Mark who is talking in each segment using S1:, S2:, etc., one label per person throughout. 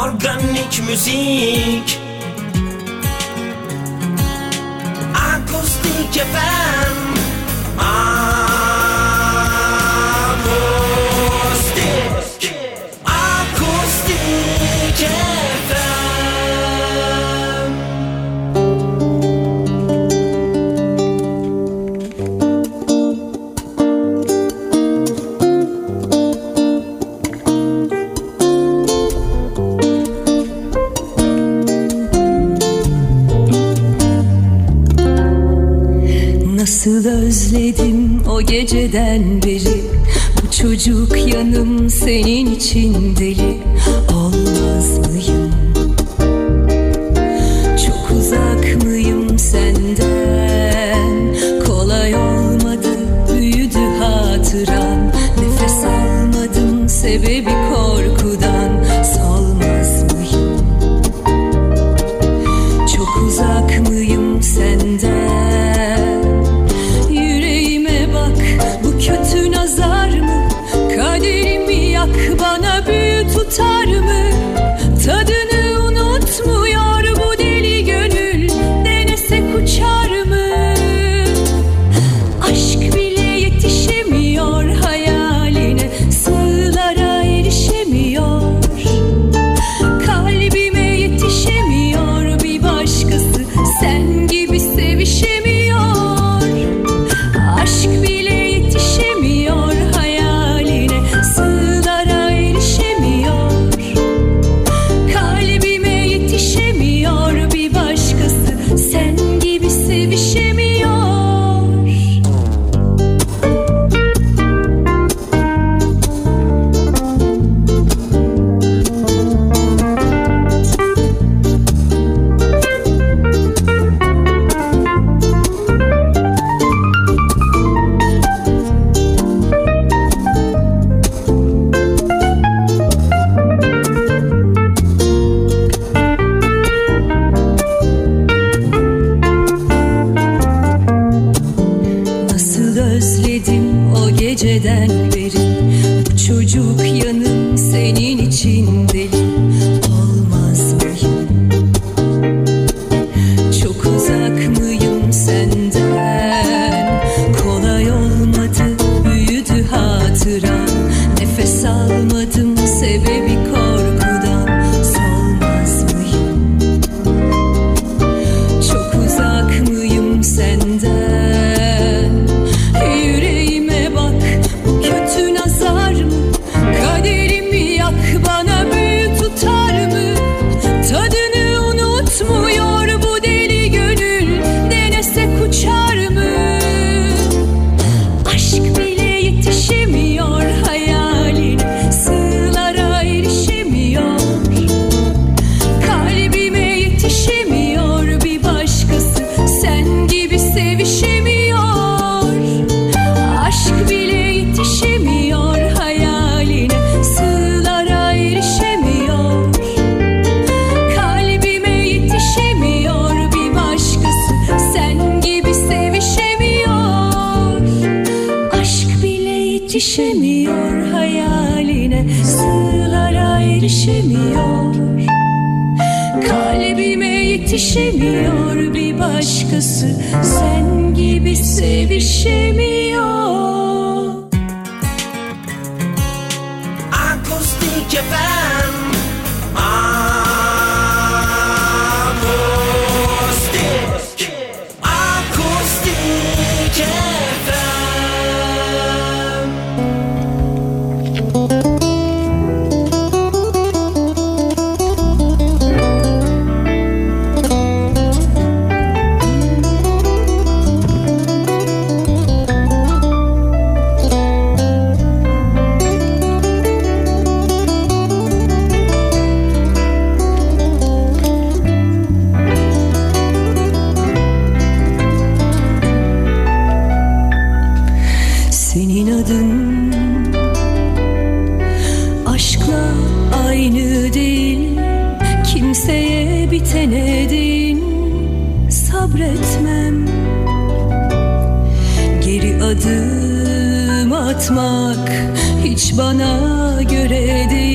S1: Organik müzik. Akustik
S2: efendim o geceden beri Bu çocuk yanım senin için deli. Olmaz mıyım? tutar mı? özledim o geceden beri. Bu çocuk yanım senin için deli Yetişemiyor hayaline Sırlara erişemiyor Kalbime yetişemiyor bir başkası Sen gibi sevişemiyor. anlatmak hiç bana göre değil.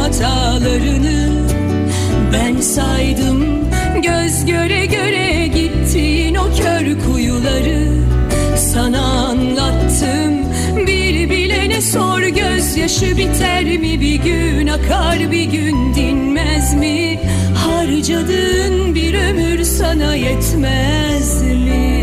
S2: hatalarını Ben saydım. Göz göre göre gittiğin o kör kuyuları Sana anlattım. Bir bilene sor gözyaşı biter mi? Bir gün akar bir gün dinmez mi? Harcadığın bir ömür sana yetmez mi?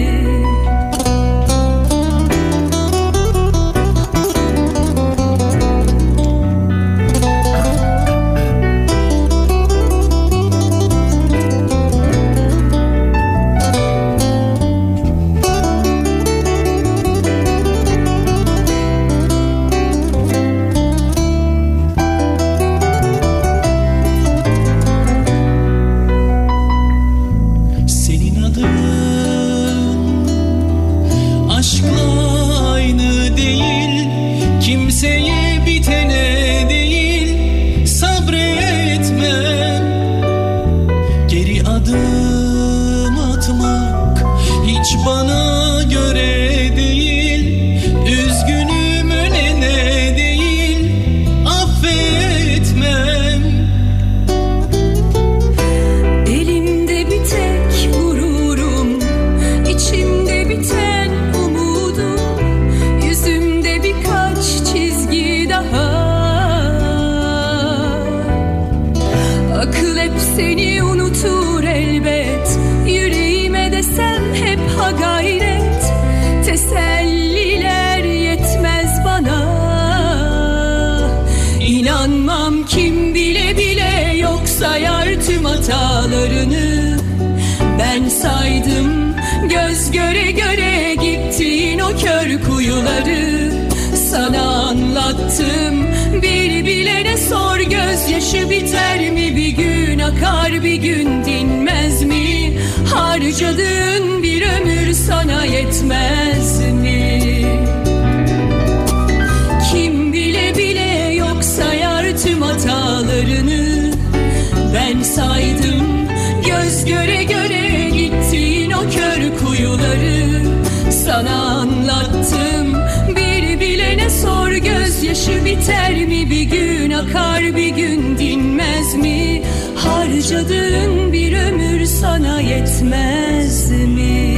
S2: Yaşadığın bir ömür sana yetmez mi?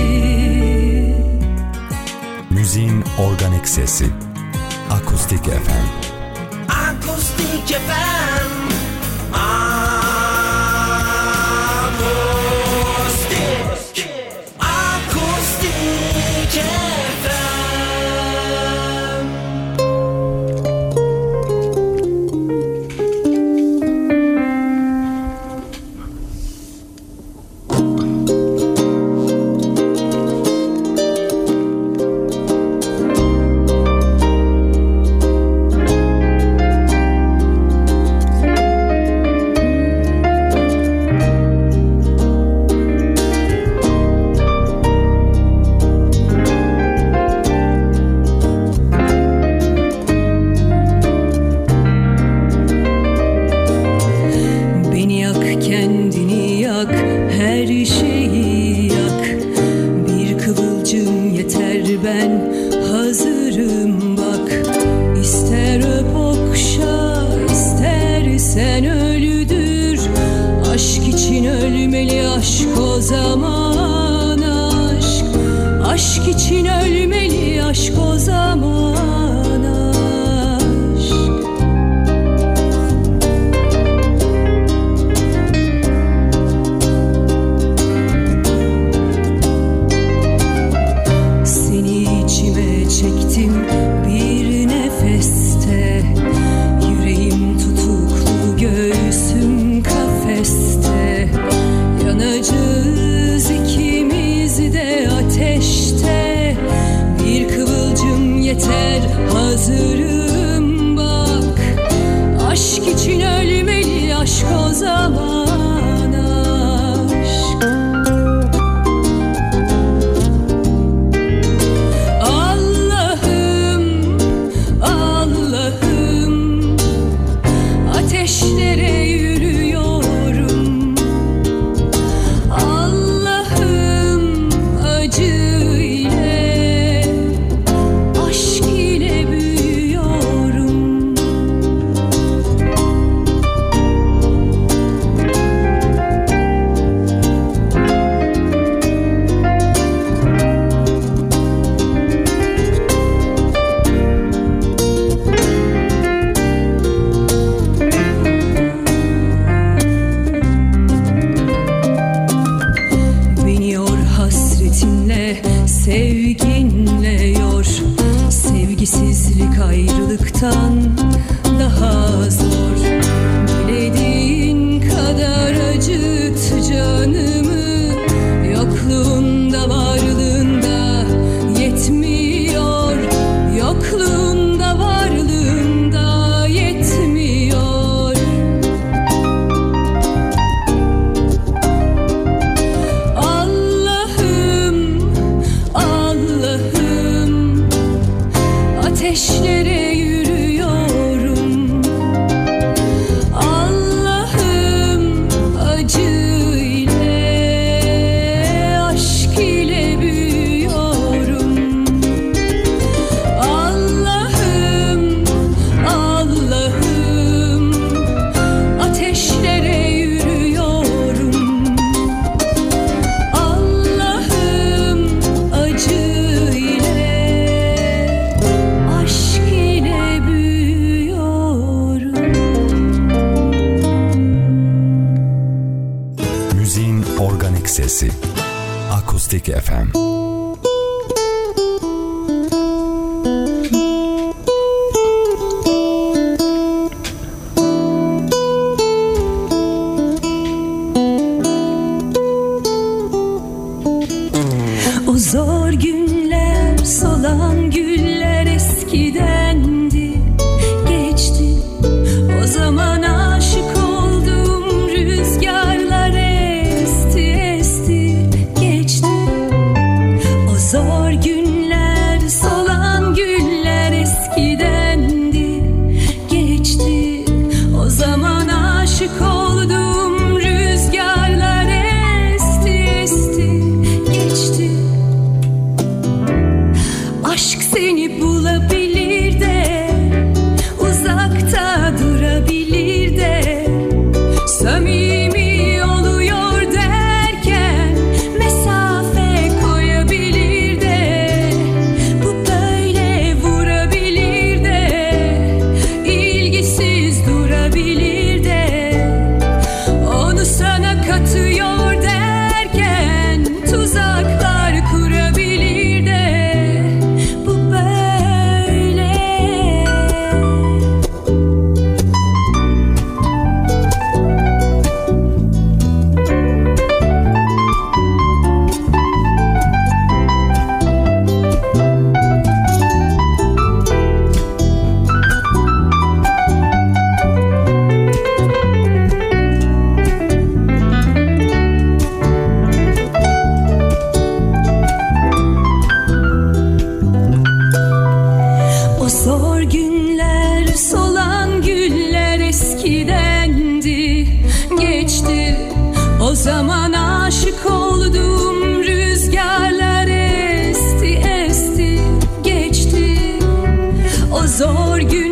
S3: Müziğin organik sesi. Akustik FM
S1: Akustik FM
S2: Aşk için ölmeli aşk O zor günler solan güller eskidendi. Geçti O zaman aşık oldum rüzgarlar esti esti. Geçti O zor gün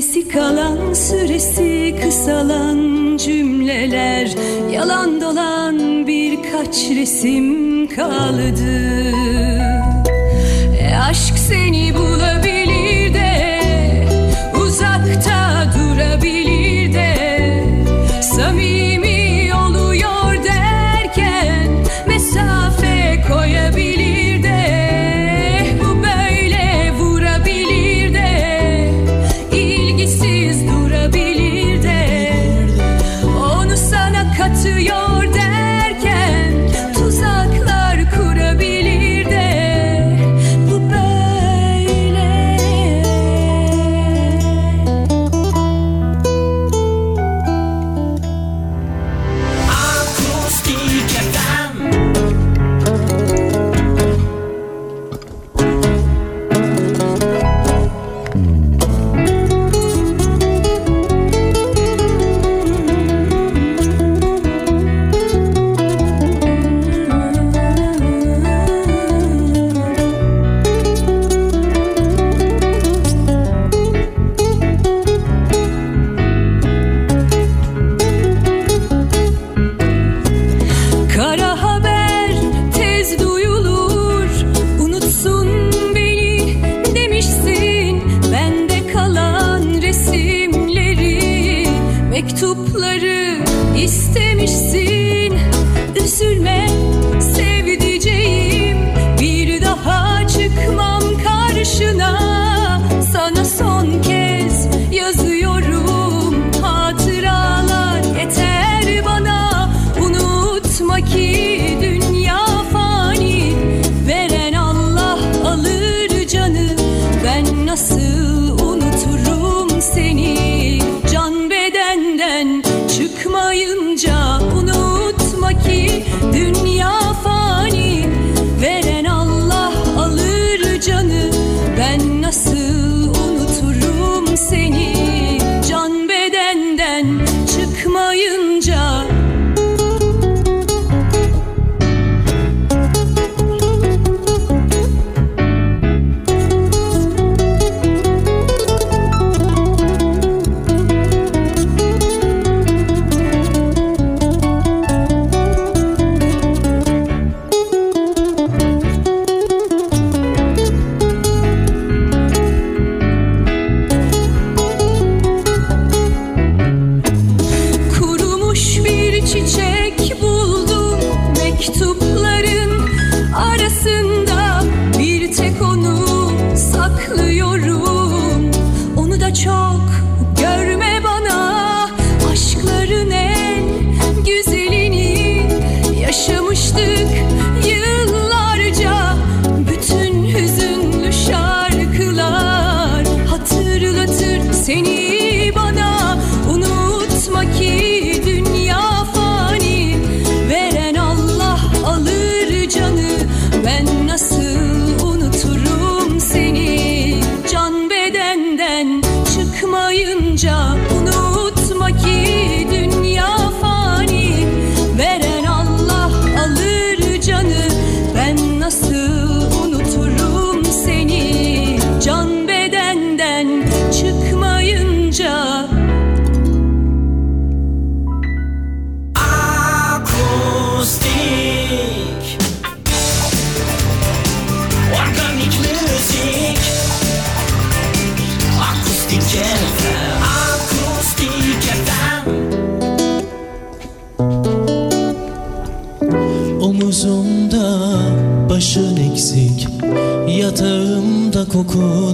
S2: Bitmesi kalan süresi kısalan cümleler. Yalan dolan birkaç resim kaldı. E Aşk seni bulabilir de Uzakta durabilir de. Samimi cor.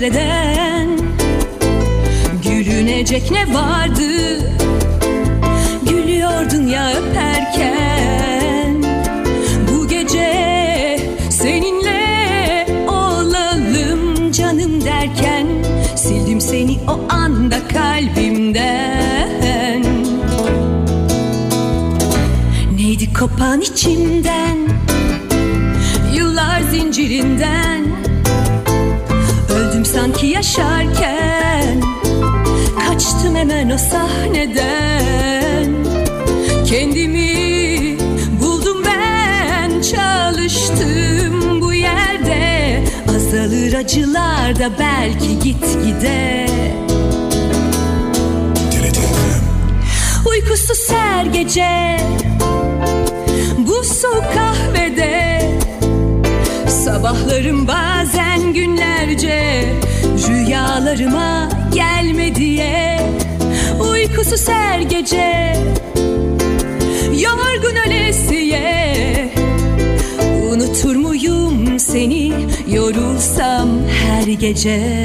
S2: Pencereden Gülünecek ne vardı? Gülüyordun ya öperken. Bu gece seninle olalım canım derken Sildim seni o anda kalbimden. Neydi kopan içimden? Yıllar zincirinden yaşarken Kaçtım hemen o sahneden. Kendimi buldum ben Çalıştım bu yerde. Azalır acılar da belki git gide Uykusuz her gece Bu soğuk kahvede. Sabahlarım bazen günlerce Rüyalarıma gelme diye. Uykusuz her gece Yorgun ölesiye. Unutur muyum seni? Yorulsam her gece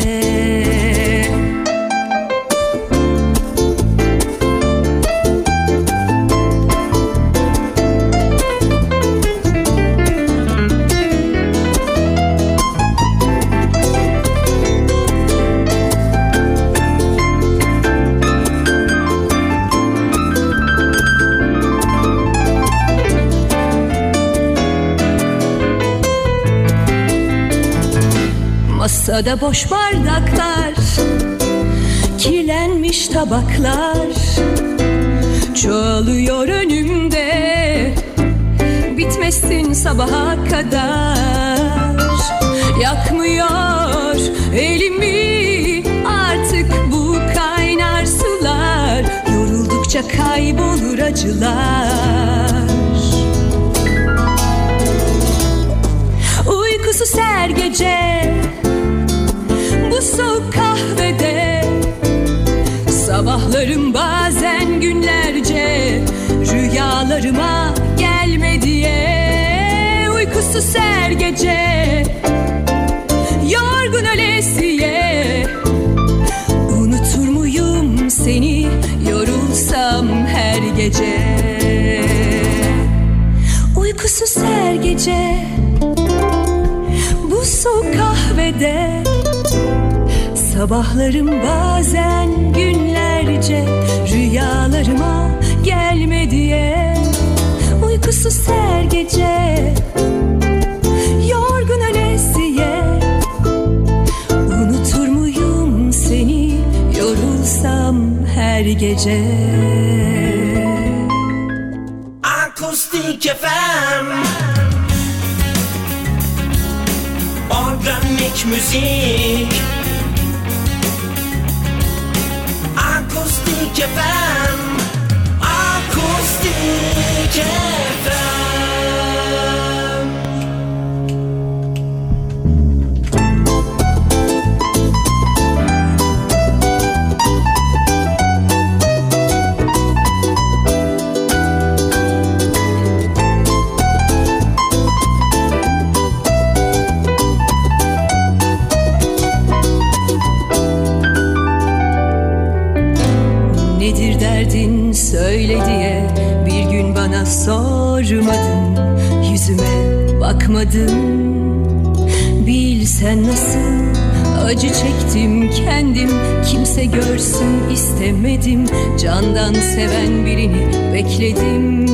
S2: Masada boş bardaklar Kirlenmiş tabaklar. Çoğalıyor önümde Bitmesin sabaha kadar. Yakmıyor elimi Artık bu kaynar sular. Yoruldukça kaybolur acılar. Uykusuz her gece soğuk kahvede Sabahlarım bazen günlerce Rüyalarıma gelme diye Uykusuz her gece Yorgun ölesiye Unutur muyum seni? Yorulsam her gece Uykusuz her gece Bu soğuk kahvede Sabahlarım bazen günlerce rüyalarıma gelme diye Uykusuz her gece yorgun ölesiye. Unutur muyum seni yorulsam her gece?
S1: Akustik FM Organik müzik. FM FM
S2: bırakmadın Bilsen nasıl acı çektim kendim. Kimse görsün istemedim. Candan seven birini bekledim.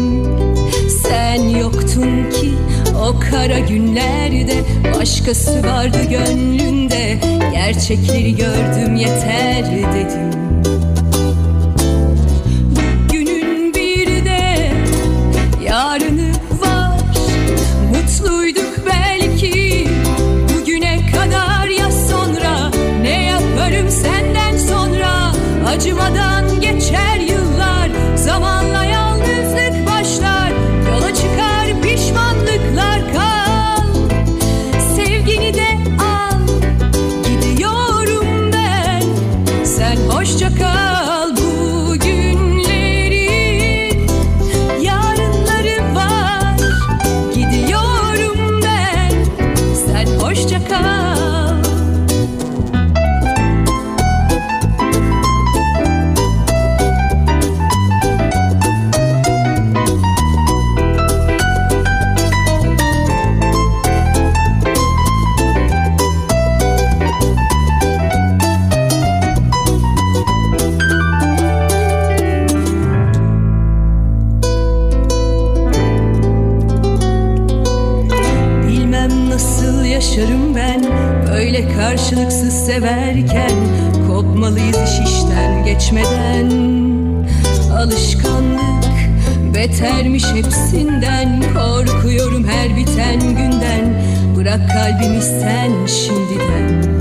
S2: Sen yoktun ki o kara günlerde. Başkası vardı gönlünde. Gerçekleri gördüm yeter dedim. alışkanlık Betermiş hepsinden. Korkuyorum her biten günden. Bırak kalbimi sen şimdiden.